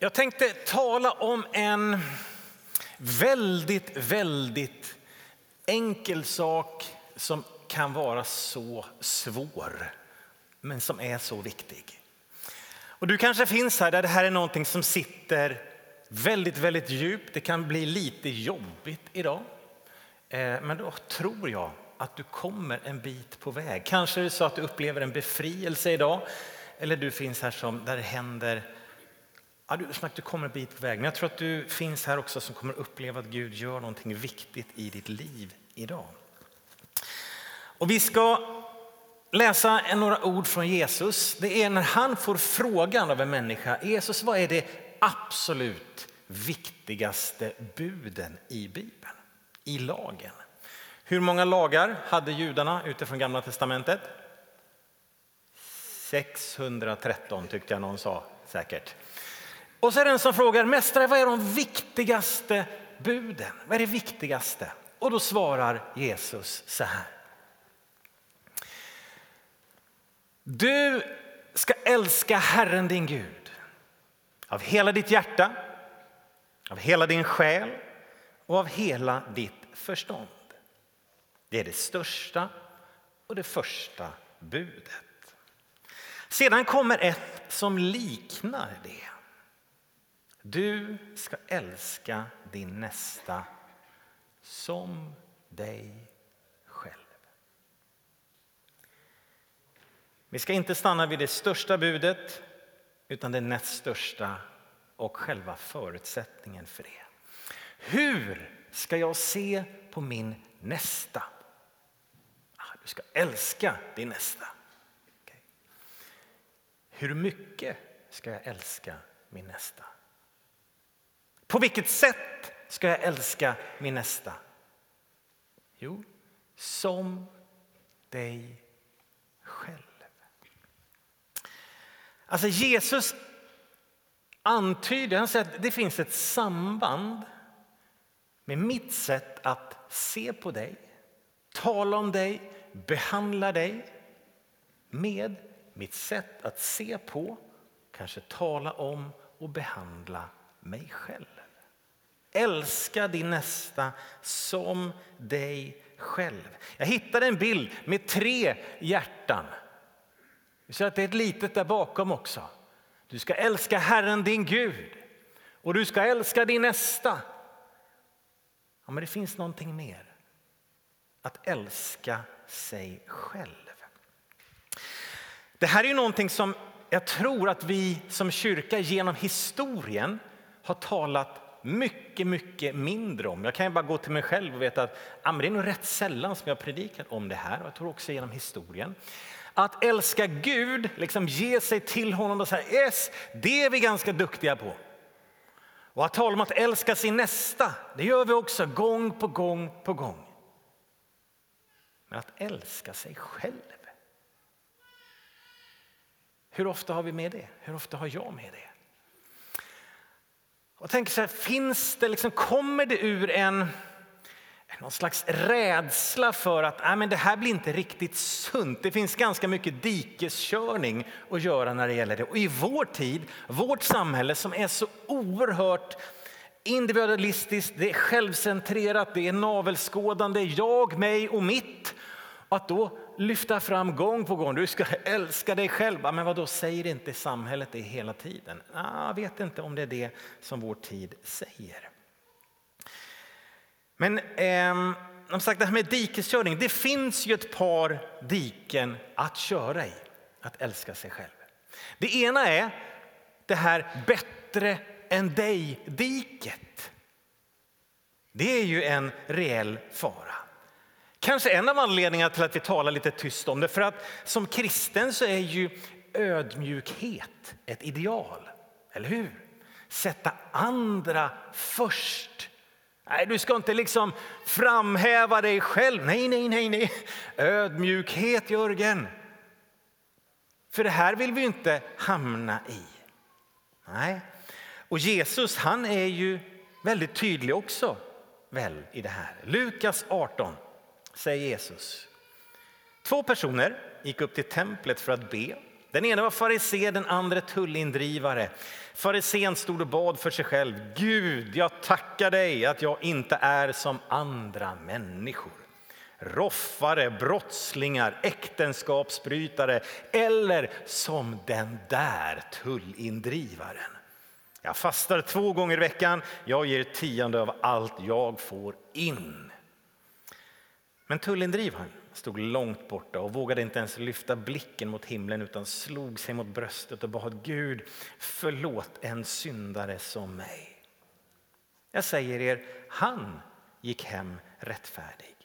Jag tänkte tala om en väldigt, väldigt enkel sak som kan vara så svår, men som är så viktig. Och du kanske finns här där det här är någonting som sitter väldigt, väldigt djupt. Det kan bli lite jobbigt idag. Eh, men då tror jag att du kommer en bit på väg. Kanske är det så att du upplever en befrielse idag. Eller du finns här som, där det händer Ja, du, som du kommer en bit på väg. Men jag tror att du finns här också som kommer uppleva att Gud gör någonting viktigt i ditt liv idag. Och vi ska läsa några ord från Jesus. Det är när han får frågan av en människa. Jesus, vad är det absolut viktigaste buden i Bibeln? I lagen? Hur många lagar hade judarna utifrån Gamla testamentet? 613 tyckte jag någon sa säkert. Och så är det en som frågar, mästare vad är de viktigaste buden? Vad är det viktigaste? Och då svarar Jesus så här. Du ska älska Herren din Gud av hela ditt hjärta, av hela din själ och av hela ditt förstånd. Det är det största och det första budet. Sedan kommer ett som liknar det. Du ska älska din nästa som dig själv. Vi ska inte stanna vid det största budet utan det näst största och själva förutsättningen för det. Hur ska jag se på min nästa? Ah, du ska älska din nästa. Okay. Hur mycket ska jag älska min nästa? På vilket sätt ska jag älska min nästa? Jo, som dig själv. Alltså Jesus antyder, han säger att det finns ett samband med mitt sätt att se på dig, tala om dig, behandla dig med mitt sätt att se på, kanske tala om och behandla mig själv. Älska din nästa som dig själv. Jag hittade en bild med tre hjärtan. Vi ser att det är ett litet där bakom också. Du ska älska Herren din Gud och du ska älska din nästa. Ja, men det finns någonting mer. Att älska sig själv. Det här är ju någonting som jag tror att vi som kyrka genom historien har talat mycket, mycket mindre om. Jag kan ju bara gå till mig själv och veta att ja, det är nog rätt sällan som jag predikat om det här. Och jag tror också genom historien. Att älska Gud, liksom ge sig till honom och säga yes, det är vi ganska duktiga på. Och att tala om att älska sin nästa, det gör vi också gång på gång på gång. Men att älska sig själv. Hur ofta har vi med det? Hur ofta har jag med det? Och tänker så här, finns det liksom, kommer det ur en någon slags rädsla för att nej, men det här blir inte riktigt sunt. Det finns ganska mycket dikeskörning att göra när det gäller det. Och i vår tid, vårt samhälle som är så oerhört individualistiskt, det är självcentrerat, det är navelskådande, jag, mig och mitt. Att då lyfta fram gång på gång, du ska älska dig själv. Men vad då säger inte samhället det hela tiden? Jag vet inte om det är det som vår tid säger. Men eh, som sagt, det här med dikeskörning, det finns ju ett par diken att köra i, att älska sig själv. Det ena är det här bättre än dig-diket. Det är ju en reell fara. Kanske en av anledningarna till att vi talar lite tyst om det, för att som kristen så är ju ödmjukhet ett ideal, eller hur? Sätta andra först. Nej, du ska inte liksom framhäva dig själv. Nej, nej, nej, nej. Ödmjukhet, Jörgen. För det här vill vi inte hamna i. Nej. Och Jesus, han är ju väldigt tydlig också väl i det här. Lukas 18 säger Jesus. Två personer gick upp till templet för att be. Den ena var farisé, den andra tullindrivare. Farisén stod och bad för sig själv. Gud, jag tackar dig att jag inte är som andra människor. Roffare, brottslingar, äktenskapsbrytare eller som den där tullindrivaren. Jag fastar två gånger i veckan. Jag ger tionde av allt jag får in. Men tullindrivaren stod långt borta och vågade inte ens lyfta blicken mot himlen utan slog sig mot bröstet och bad Gud förlåt en syndare som mig. Jag säger er, han gick hem rättfärdig,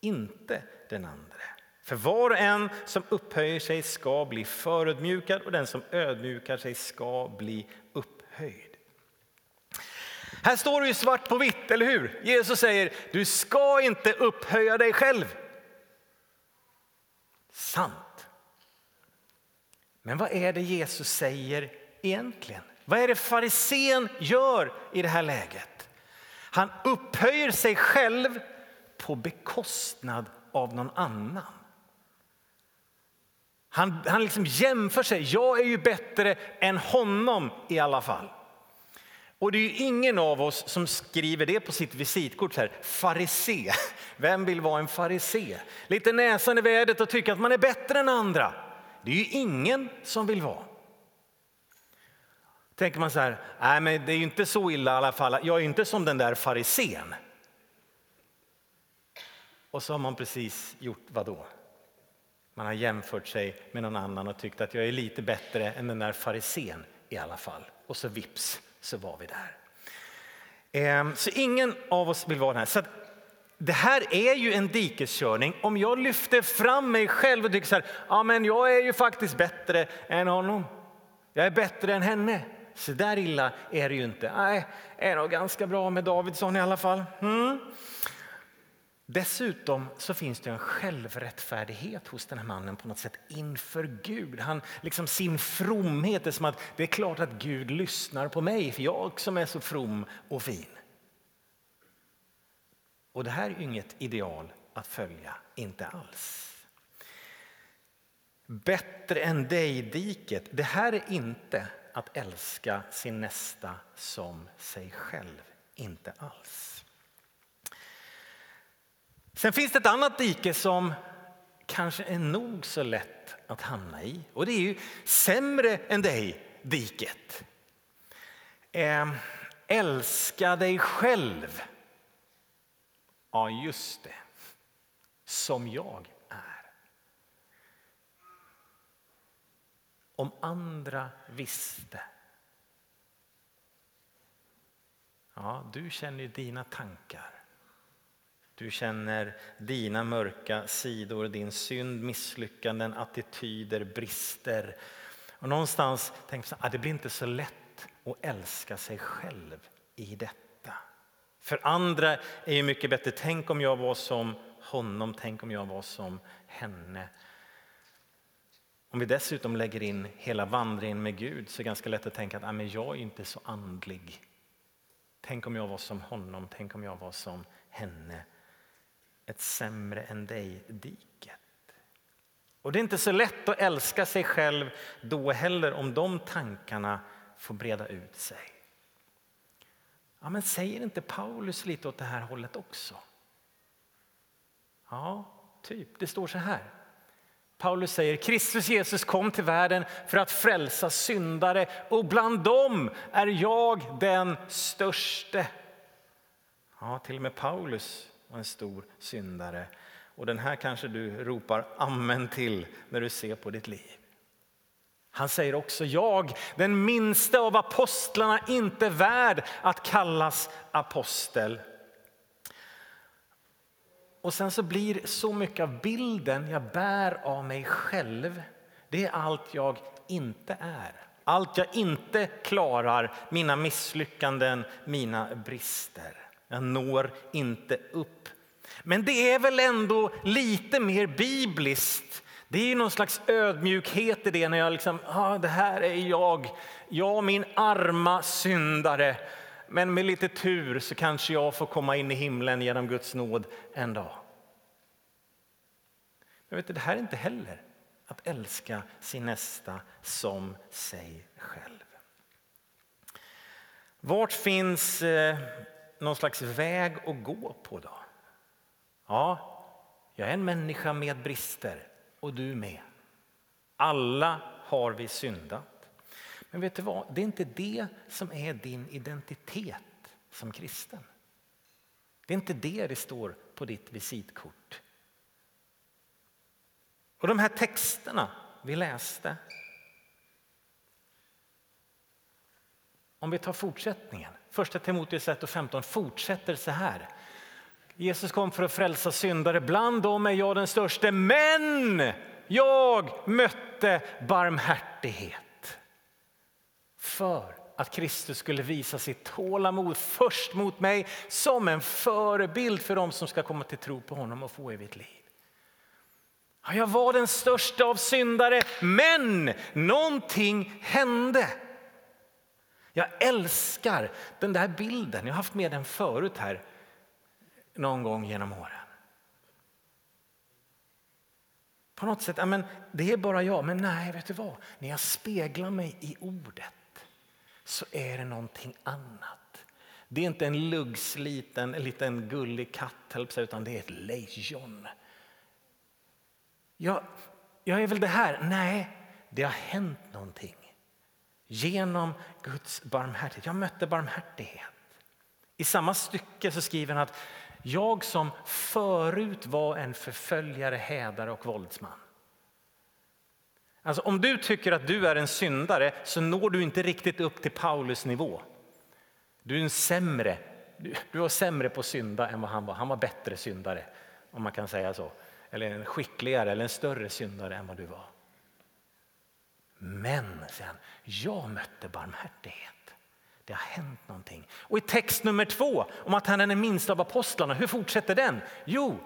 inte den andre. För var och en som upphöjer sig ska bli förödmjukad och den som ödmjukar sig ska bli upphöjd. Här står det ju svart på vitt, eller hur? Jesus säger, du ska inte upphöja dig själv. Sant. Men vad är det Jesus säger egentligen? Vad är det farisén gör i det här läget? Han upphöjer sig själv på bekostnad av någon annan. Han, han liksom jämför sig. Jag är ju bättre än honom i alla fall. Och det är ju ingen av oss som skriver det på sitt visitkort. Så här, farisé. Vem vill vara en farisé? Lite näsan i vädret och tycka att man är bättre än andra. Det är ju ingen som vill vara. Tänker man så här, nej men det är ju inte så illa i alla fall. Jag är ju inte som den där farisén. Och så har man precis gjort vad då? Man har jämfört sig med någon annan och tyckt att jag är lite bättre än den där farisén i alla fall. Och så vips så var vi där. Ehm, så ingen av oss vill vara där. Så det här är ju en dikeskörning. Om jag lyfter fram mig själv och tycker så här, ja men jag är ju faktiskt bättre än honom. Jag är bättre än henne. Så där illa är det ju inte. Nej, är nog ganska bra med Davidsson i alla fall. Mm. Dessutom så finns det en självrättfärdighet hos den här mannen på något sätt inför Gud. Han, liksom sin fromhet är som att det är klart att Gud lyssnar på mig för jag som är så from och fin. Och det här är inget ideal att följa, inte alls. Bättre än dig-diket, det här är inte att älska sin nästa som sig själv, inte alls. Sen finns det ett annat dike som kanske är nog så lätt att hamna i. Och det är ju sämre än dig-diket. Eh, älska dig själv. Ja, just det. Som jag är. Om andra visste. Ja, du känner ju dina tankar. Du känner dina mörka sidor, din synd, misslyckanden, attityder, brister. Och någonstans tänker man att ah, det blir inte så lätt att älska sig själv i detta. För andra är ju mycket bättre. Tänk om jag var som honom, tänk om jag var som henne. Om vi dessutom lägger in hela vandringen med Gud så är det ganska lätt att tänka att ah, men jag är inte så andlig. Tänk om jag var som honom, tänk om jag var som henne ett sämre än dig-diket. Och det är inte så lätt att älska sig själv då heller om de tankarna får breda ut sig. Ja, men säger inte Paulus lite åt det här hållet också? Ja, typ. Det står så här. Paulus säger Kristus Jesus kom till världen för att frälsa syndare och bland dem är jag den störste. Ja, till och med Paulus och en stor syndare. Och den här kanske du ropar amen till när du ser på ditt liv. Han säger också jag, den minste av apostlarna, inte värd att kallas apostel. Och sen så blir så mycket av bilden jag bär av mig själv, det är allt jag inte är. Allt jag inte klarar, mina misslyckanden, mina brister. Jag når inte upp. Men det är väl ändå lite mer bibliskt. Det är någon slags ödmjukhet i det när jag liksom, ah, det här är jag, jag min arma syndare. Men med lite tur så kanske jag får komma in i himlen genom Guds nåd en dag. Jag vet, det här är inte heller att älska sin nästa som sig själv. Vart finns eh, någon slags väg att gå på då? Ja, jag är en människa med brister och du med. Alla har vi syndat. Men vet du vad? Det är inte det som är din identitet som kristen. Det är inte det det står på ditt visitkort. Och de här texterna vi läste. Om vi tar fortsättningen. Första Timoteus 1 och 15 fortsätter så här. Jesus kom för att frälsa syndare. Bland dem är jag den störste, men jag mötte barmhärtighet. För att Kristus skulle visa sitt tålamod först mot mig som en förebild för dem som ska komma till tro på honom och få evigt liv. Jag var den största av syndare, men någonting hände. Jag älskar den där bilden. Jag har haft med den förut här någon gång genom åren. På något sätt, men det är bara jag. Men nej, vet du vad? När jag speglar mig i ordet så är det någonting annat. Det är inte en luggsliten en liten gullig katt, utan det är ett lejon. Jag, jag är väl det här? Nej, det har hänt någonting. Genom Guds barmhärtighet. Jag mötte barmhärtighet. I samma stycke så skriver han att jag som förut var en förföljare, hädare och våldsman. Alltså om du tycker att du är en syndare så når du inte riktigt upp till Paulus nivå. Du är en sämre, du var sämre på synda än vad han var. Han var bättre syndare om man kan säga så. Eller en skickligare eller en större syndare än vad du var. Men, säger han, jag mötte barmhärtighet. Det har hänt någonting. Och i text nummer två om att han är den minsta av apostlarna, hur fortsätter den? Jo,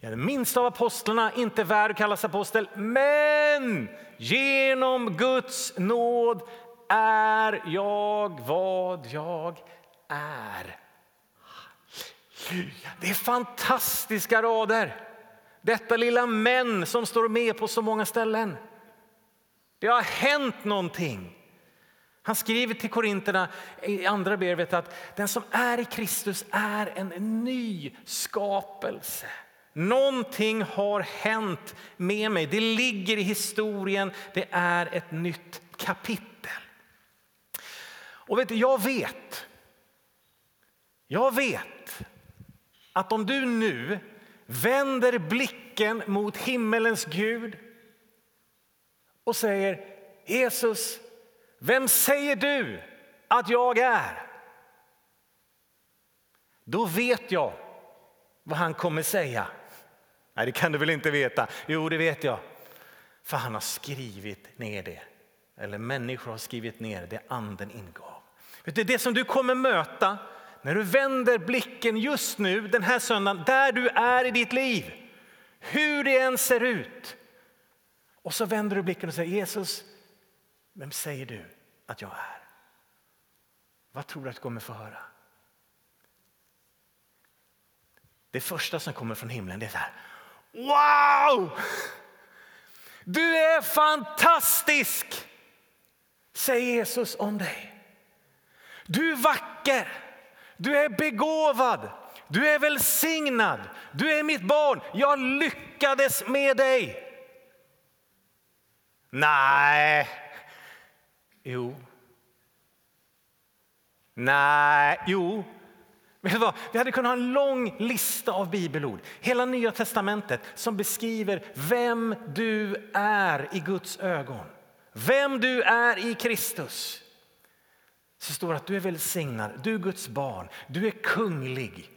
jag är den minsta av apostlarna, inte värd att kallas apostel, men genom Guds nåd är jag vad jag är. Det är fantastiska rader. Detta lilla men som står med på så många ställen. Det har hänt någonting. Han skriver till korinterna i andra brevet att den som är i Kristus är en ny skapelse. Någonting har hänt med mig. Det ligger i historien. Det är ett nytt kapitel. Och vet du, jag vet. Jag vet att om du nu vänder blicken mot himmelens Gud och säger Jesus, vem säger du att jag är? Då vet jag vad han kommer säga. Nej, det kan du väl inte veta? Jo, det vet jag. För han har skrivit ner det. Eller människor har skrivit ner det anden ingav. Vet du, det som du kommer möta när du vänder blicken just nu den här söndagen, där du är i ditt liv, hur det än ser ut. Och så vänder du blicken och säger Jesus, vem säger du att jag är? Vad tror du att du kommer få höra? Det första som kommer från himlen det är så här. Wow! Du är fantastisk, säger Jesus om dig. Du är vacker. Du är begåvad, du är välsignad, du är mitt barn. Jag lyckades med dig. Nej. Jo. Nej. Jo. Vi hade kunnat ha en lång lista av bibelord, hela Nya testamentet som beskriver vem du är i Guds ögon. Vem du är i Kristus så står det att du är välsignad, du är Guds barn, du är kunglig.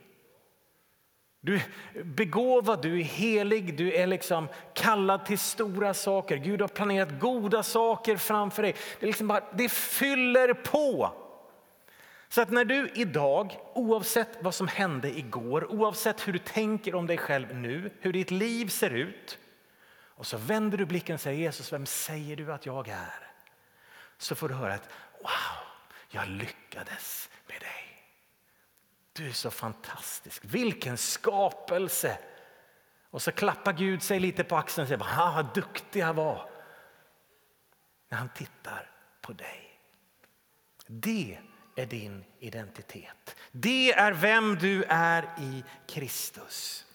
Du är begåvad, du är helig, du är liksom kallad till stora saker. Gud har planerat goda saker framför dig. Det, liksom bara, det fyller på. Så att när du idag, oavsett vad som hände igår, oavsett hur du tänker om dig själv nu, hur ditt liv ser ut, och så vänder du blicken och säger Jesus, vem säger du att jag är? Så får du höra att wow, jag lyckades med dig. Du är så fantastisk. Vilken skapelse! Och så klappar Gud sig lite på axeln och säger ha, vad duktig jag var. När han tittar på dig. Det är din identitet. Det är vem du är i Kristus.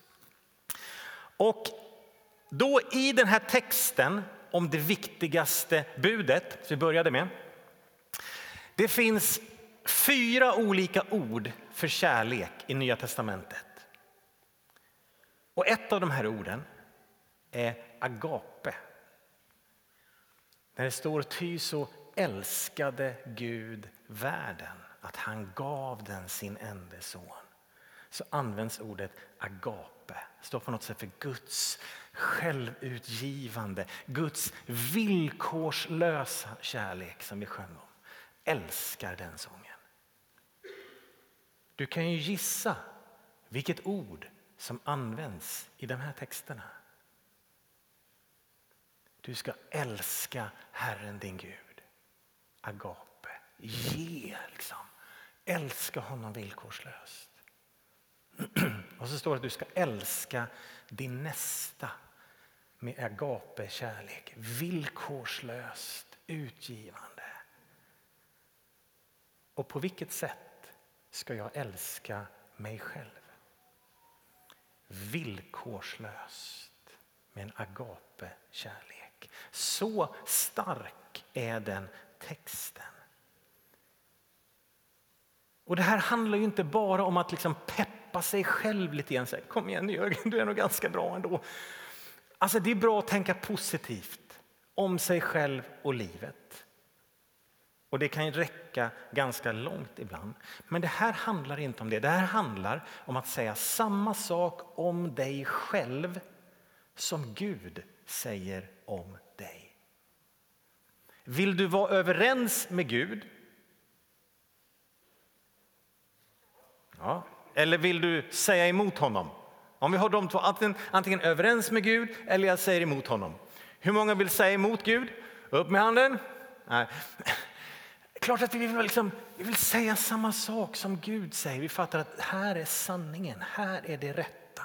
Och då i den här texten om det viktigaste budet, som vi började med. Det finns fyra olika ord för kärlek i Nya testamentet. Och ett av de här orden är agape. När det står ty så älskade Gud världen att han gav den sin enda son. Så används ordet agape. Det står på något sätt för Guds självutgivande, Guds villkorslösa kärlek som vi sjöng om. Älskar den sången. Du kan ju gissa vilket ord som används i de här texterna. Du ska älska Herren din Gud. Agape. Ge liksom. Älska honom villkorslöst. Och så står det att du ska älska din nästa med agape kärlek. Villkorslöst utgivande. Och på vilket sätt ska jag älska mig själv? Villkorslöst med en agape kärlek. Så stark är den texten. Och Det här handlar ju inte bara om att liksom peppa sig själv lite grann. Kom igen Jörgen, du är nog ganska bra ändå. Alltså det är bra att tänka positivt om sig själv och livet. Och det kan räcka ganska långt ibland. Men det här handlar inte om det. Det här handlar om att säga samma sak om dig själv som Gud säger om dig. Vill du vara överens med Gud? Ja. Eller vill du säga emot honom? Om vi har de två, antingen, antingen överens med Gud eller jag säger emot honom. Hur många vill säga emot Gud? Upp med handen. Nej. Klart att vi vill, liksom, vi vill säga samma sak som Gud säger. Vi fattar att här är sanningen, här är det rätta.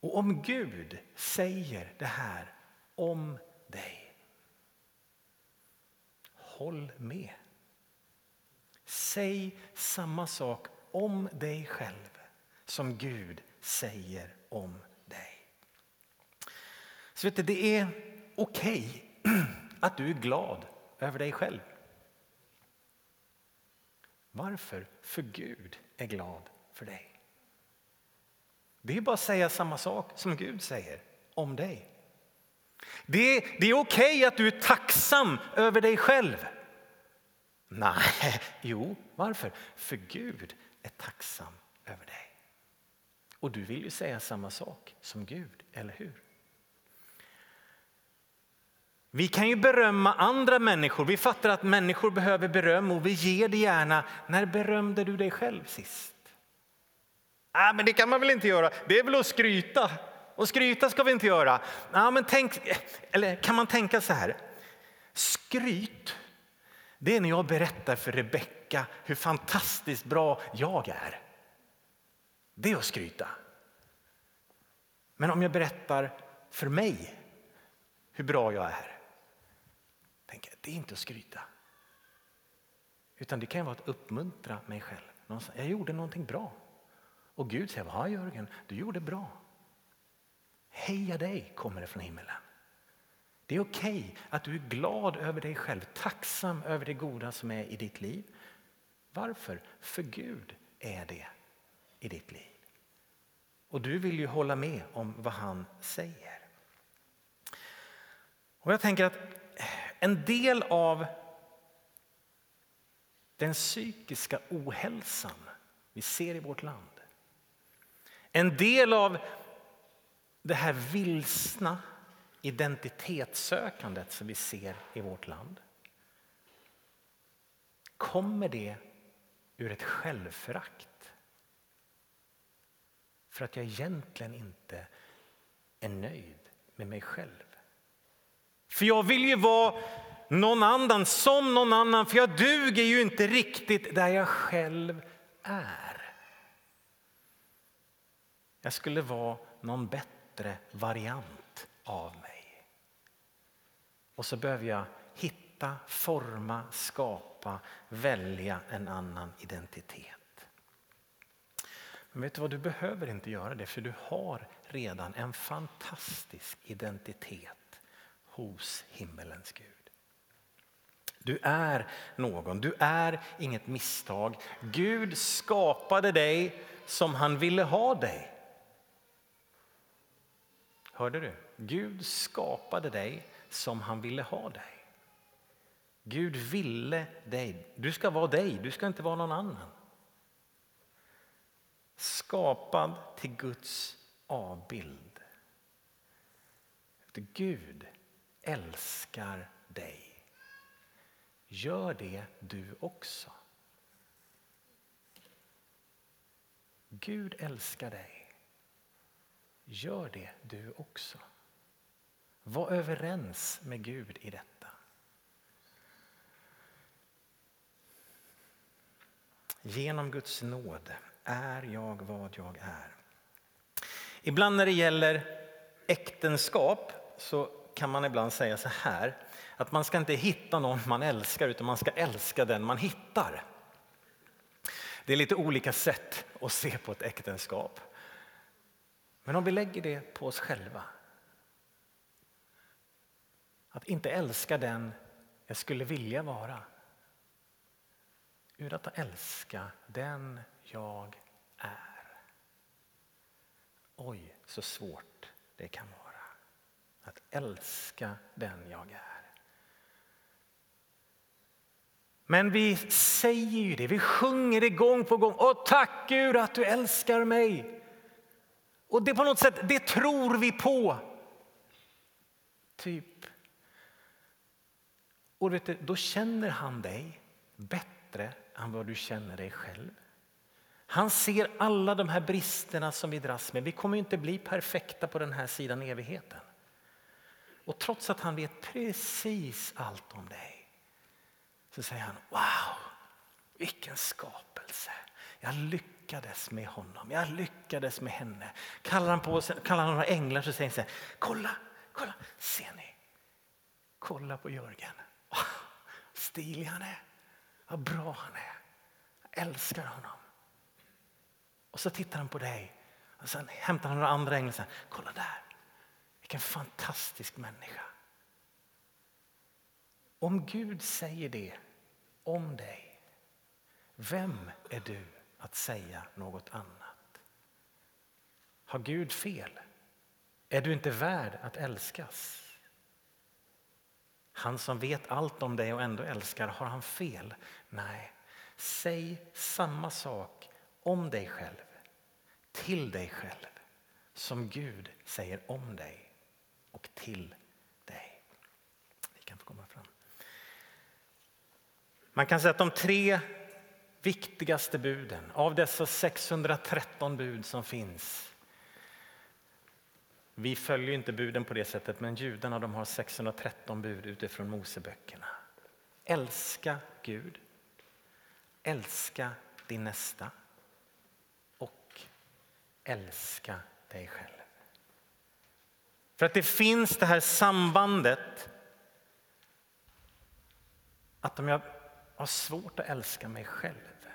Och om Gud säger det här om dig, håll med. Säg samma sak om dig själv som Gud säger om dig. Så vet du, det är okej okay att du är glad över dig själv. Varför? För Gud är glad för dig. Det är bara att säga samma sak som Gud säger om dig. Det är, det är okej okay att du är tacksam över dig själv. Nej, jo, varför? För Gud är tacksam över dig. Och du vill ju säga samma sak som Gud, eller hur? Vi kan ju berömma andra människor. Vi fattar att människor behöver beröm och vi ger det gärna. När berömde du dig själv sist? Ah, men det kan man väl inte göra? Det är väl att skryta? Och skryta ska vi inte göra. Ah, men tänk, eller kan man tänka så här? Skryt, det är när jag berättar för Rebecka hur fantastiskt bra jag är. Det är att skryta. Men om jag berättar för mig hur bra jag är, Tänk, det är inte att skryta. Utan det kan vara att uppmuntra mig själv. Jag gjorde någonting bra. Och Gud säger, ja Jörgen, du gjorde bra. Heja dig, kommer det från himmelen. Det är okej okay att du är glad över dig själv, tacksam över det goda som är i ditt liv. Varför? För Gud är det i ditt liv. Och du vill ju hålla med om vad han säger. Och jag tänker att en del av den psykiska ohälsan vi ser i vårt land. En del av det här vilsna identitetssökandet som vi ser i vårt land. Kommer det ur ett självförakt? För att jag egentligen inte är nöjd med mig själv. För jag vill ju vara någon annan, som någon annan, för jag duger ju inte riktigt där jag själv är. Jag skulle vara någon bättre variant av mig. Och så behöver jag hitta, forma, skapa, välja en annan identitet. Men vet du vad, du behöver inte göra det för du har redan en fantastisk identitet hos himmelens Gud. Du är någon, du är inget misstag. Gud skapade dig som han ville ha dig. Hörde du? Gud skapade dig som han ville ha dig. Gud ville dig. Du ska vara dig, du ska inte vara någon annan. Skapad till Guds avbild. Gud älskar dig. Gör det du också. Gud älskar dig. Gör det du också. Var överens med Gud i detta. Genom Guds nåd är jag vad jag är. Ibland när det gäller äktenskap så kan man ibland säga så här att man ska inte hitta någon man älskar utan man ska älska den man hittar. Det är lite olika sätt att se på ett äktenskap. Men om vi lägger det på oss själva. Att inte älska den jag skulle vilja vara. Utan att älska den jag är. Oj, så svårt det kan vara. Att älska den jag är. Men vi säger ju det, vi sjunger det gång på gång. Åh, tack Gud att du älskar mig. Och det på något sätt, det tror vi på. Typ. Och vet du, då känner han dig bättre än vad du känner dig själv. Han ser alla de här bristerna som vi dras med. Vi kommer inte bli perfekta på den här sidan evigheten. Och trots att han vet precis allt om dig så säger han wow, vilken skapelse. Jag lyckades med honom, jag lyckades med henne. Kallar han, på, kallar han några änglar så säger han så här, kolla, kolla, ser ni? Kolla på Jörgen. Oh, stilig han är, vad bra han är. Jag älskar honom. Och så tittar han på dig och sen hämtar han några andra änglar och säger, kolla där, vilken fantastisk människa. Om Gud säger det om dig, vem är du att säga något annat? Har Gud fel? Är du inte värd att älskas? Han som vet allt om dig och ändå älskar, har han fel? Nej, säg samma sak om dig själv, till dig själv, som Gud säger om dig och till dig. Ni kan få komma fram. Man kan säga att de tre viktigaste buden av dessa 613 bud som finns. Vi följer inte buden på det sättet, men judarna de har 613 bud utifrån Moseböckerna. Älska Gud, älska din nästa och älska dig själv. För att det finns det här sambandet att om jag har svårt att älska mig själv.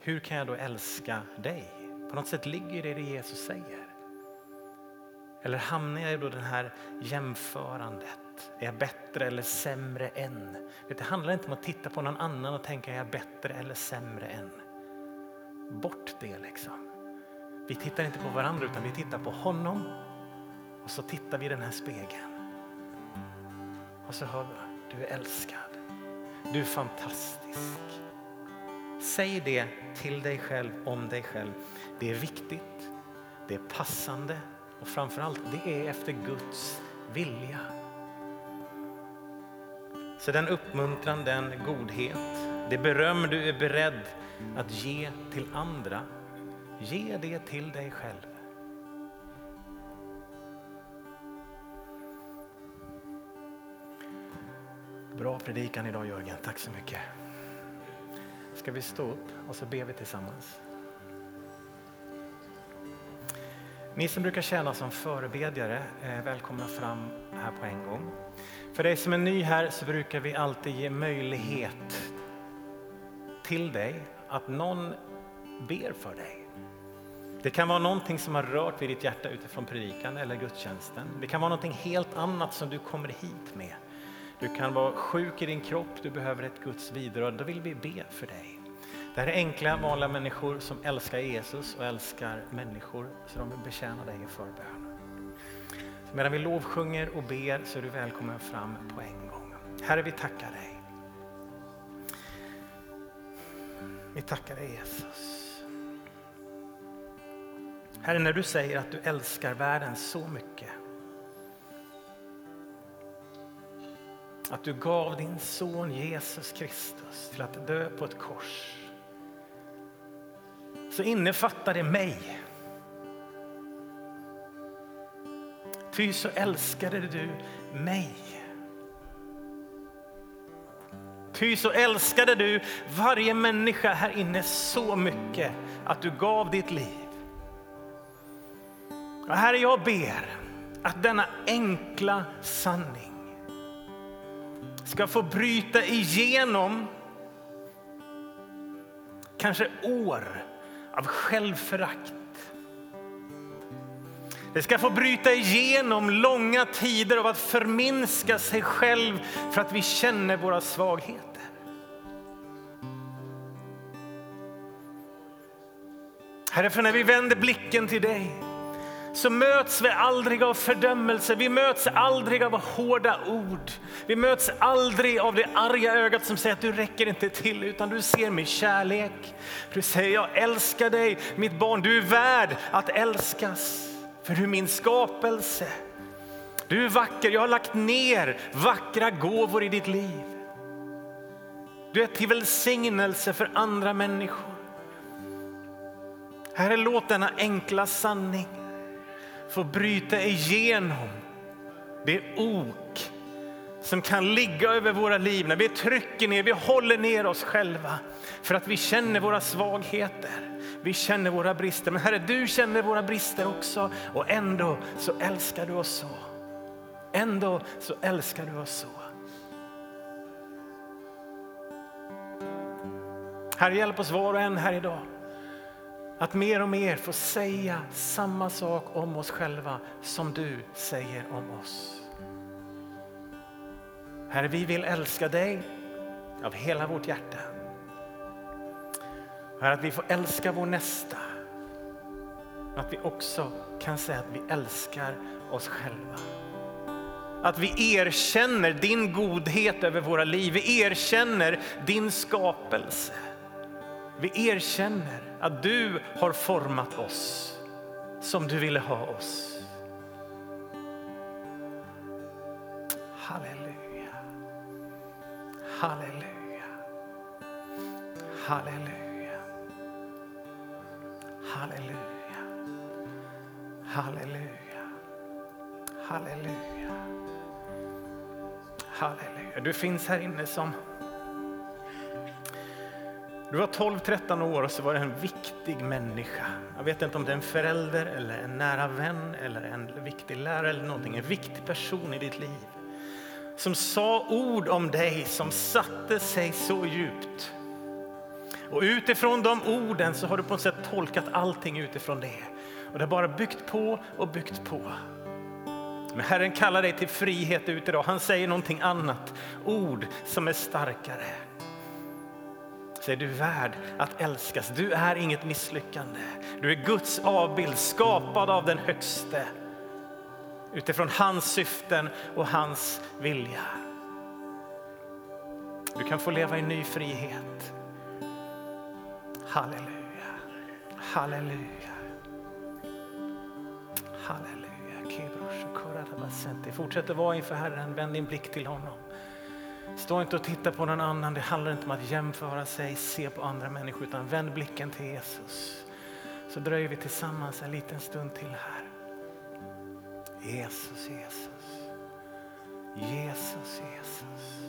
Hur kan jag då älska dig? På något sätt ligger det i det Jesus säger. Eller hamnar jag i då det här jämförandet? Är jag bättre eller sämre än? Det handlar inte om att titta på någon annan och tänka är jag bättre eller sämre än? Bort det liksom. Vi tittar inte på varandra utan vi tittar på honom och så tittar vi i den här spegeln. Och så hör vi, du är älskad. Du är fantastisk. Säg det till dig själv om dig själv. Det är viktigt, det är passande och framförallt det är efter Guds vilja. Så den uppmuntran, den godhet, det beröm du är beredd att ge till andra, ge det till dig själv. Bra predikan idag Jörgen, tack så mycket. Ska vi stå upp och så ber vi tillsammans. Ni som brukar tjäna som förebedjare eh, välkomna fram här på en gång. För dig som är ny här så brukar vi alltid ge möjlighet till dig att någon ber för dig. Det kan vara någonting som har rört vid ditt hjärta utifrån predikan eller gudstjänsten. Det kan vara någonting helt annat som du kommer hit med. Du kan vara sjuk i din kropp, du behöver ett Guds bidrag. Då vill vi be för dig. Det här är enkla, vanliga människor som älskar Jesus och älskar människor, så de vill betjäna dig i förbön. Medan vi lovsjunger och ber så är du välkommen fram på en gång. Herre, vi tackar dig. Vi tackar dig Jesus. Herre, när du säger att du älskar världen så mycket att du gav din son Jesus Kristus till att dö på ett kors så innefattar det mig. Ty så älskade du mig. Ty så älskade du varje människa här inne så mycket att du gav ditt liv. Och herre, jag ber att denna enkla sanning ska få bryta igenom kanske år av självförakt. Det ska få bryta igenom långa tider av att förminska sig själv för att vi känner våra svagheter. Herre, för när vi vänder blicken till dig så möts vi aldrig av fördömelse, vi möts aldrig av hårda ord. Vi möts aldrig av det arga ögat som säger att du räcker inte till, utan du ser med kärlek. Du säger jag älskar dig, mitt barn, du är värd att älskas. För du är min skapelse. Du är vacker, jag har lagt ner vackra gåvor i ditt liv. Du är till välsignelse för andra människor. Herre, låt denna enkla sanning få bryta igenom det ok som kan ligga över våra liv när vi trycker ner, vi håller ner oss själva för att vi känner våra svagheter. Vi känner våra brister. Men Herre, du känner våra brister också och ändå så älskar du oss så. Ändå så älskar du oss så. Herre, hjälp oss var och en här idag att mer och mer få säga samma sak om oss själva som du säger om oss. Herre, vi vill älska dig av hela vårt hjärta. Herre, att vi får älska vår nästa. Att vi också kan säga att vi älskar oss själva. Att vi erkänner din godhet över våra liv. Vi erkänner din skapelse. Vi erkänner att du har format oss som du ville ha oss. Halleluja. Halleluja. Halleluja. Halleluja. Halleluja. Halleluja. Halleluja. Du finns här inne som du var 12-13 år och så var det en viktig människa. Jag vet inte om det är en förälder eller en nära vän eller en viktig lärare eller någonting. En viktig person i ditt liv. Som sa ord om dig som satte sig så djupt. Och utifrån de orden så har du på något sätt tolkat allting utifrån det. Och det har bara byggt på och byggt på. Men Herren kallar dig till frihet ut idag. Han säger någonting annat. Ord som är starkare så är du värd att älskas. Du är inget misslyckande. Du är Guds avbild, skapad av den högste utifrån hans syften och hans vilja. Du kan få leva i ny frihet. Halleluja, halleluja, halleluja. Fortsätt att vara inför Herren, vänd din blick till honom. Stå inte och titta på någon annan. Det handlar inte om att jämföra sig, se på andra människor, utan vänd blicken till Jesus. Så dröjer vi tillsammans en liten stund till här. Jesus, Jesus. Jesus, Jesus.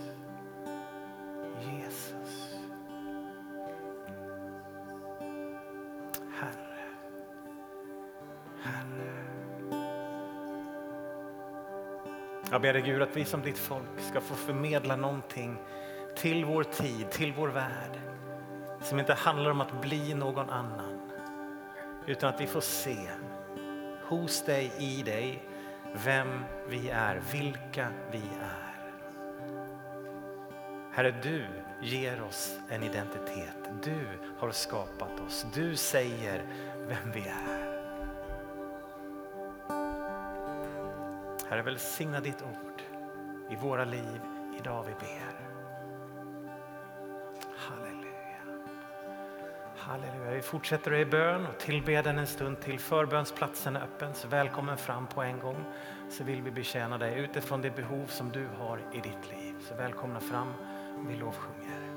Jesus. Herre. Herre. Jag ber dig Gud att vi som ditt folk ska få förmedla någonting till vår tid, till vår värld som inte handlar om att bli någon annan utan att vi får se hos dig, i dig, vem vi är, vilka vi är. Herre, du ger oss en identitet. Du har skapat oss. Du säger vem vi är. Herre, välsigna ditt ord i våra liv idag vi ber. Halleluja. Halleluja. Vi fortsätter i bön och tillbeden en stund till. Förbönsplatsen är öppen, så välkommen fram på en gång. Så vill vi betjäna dig utifrån det behov som du har i ditt liv. Så välkomna fram, vi lovsjunger.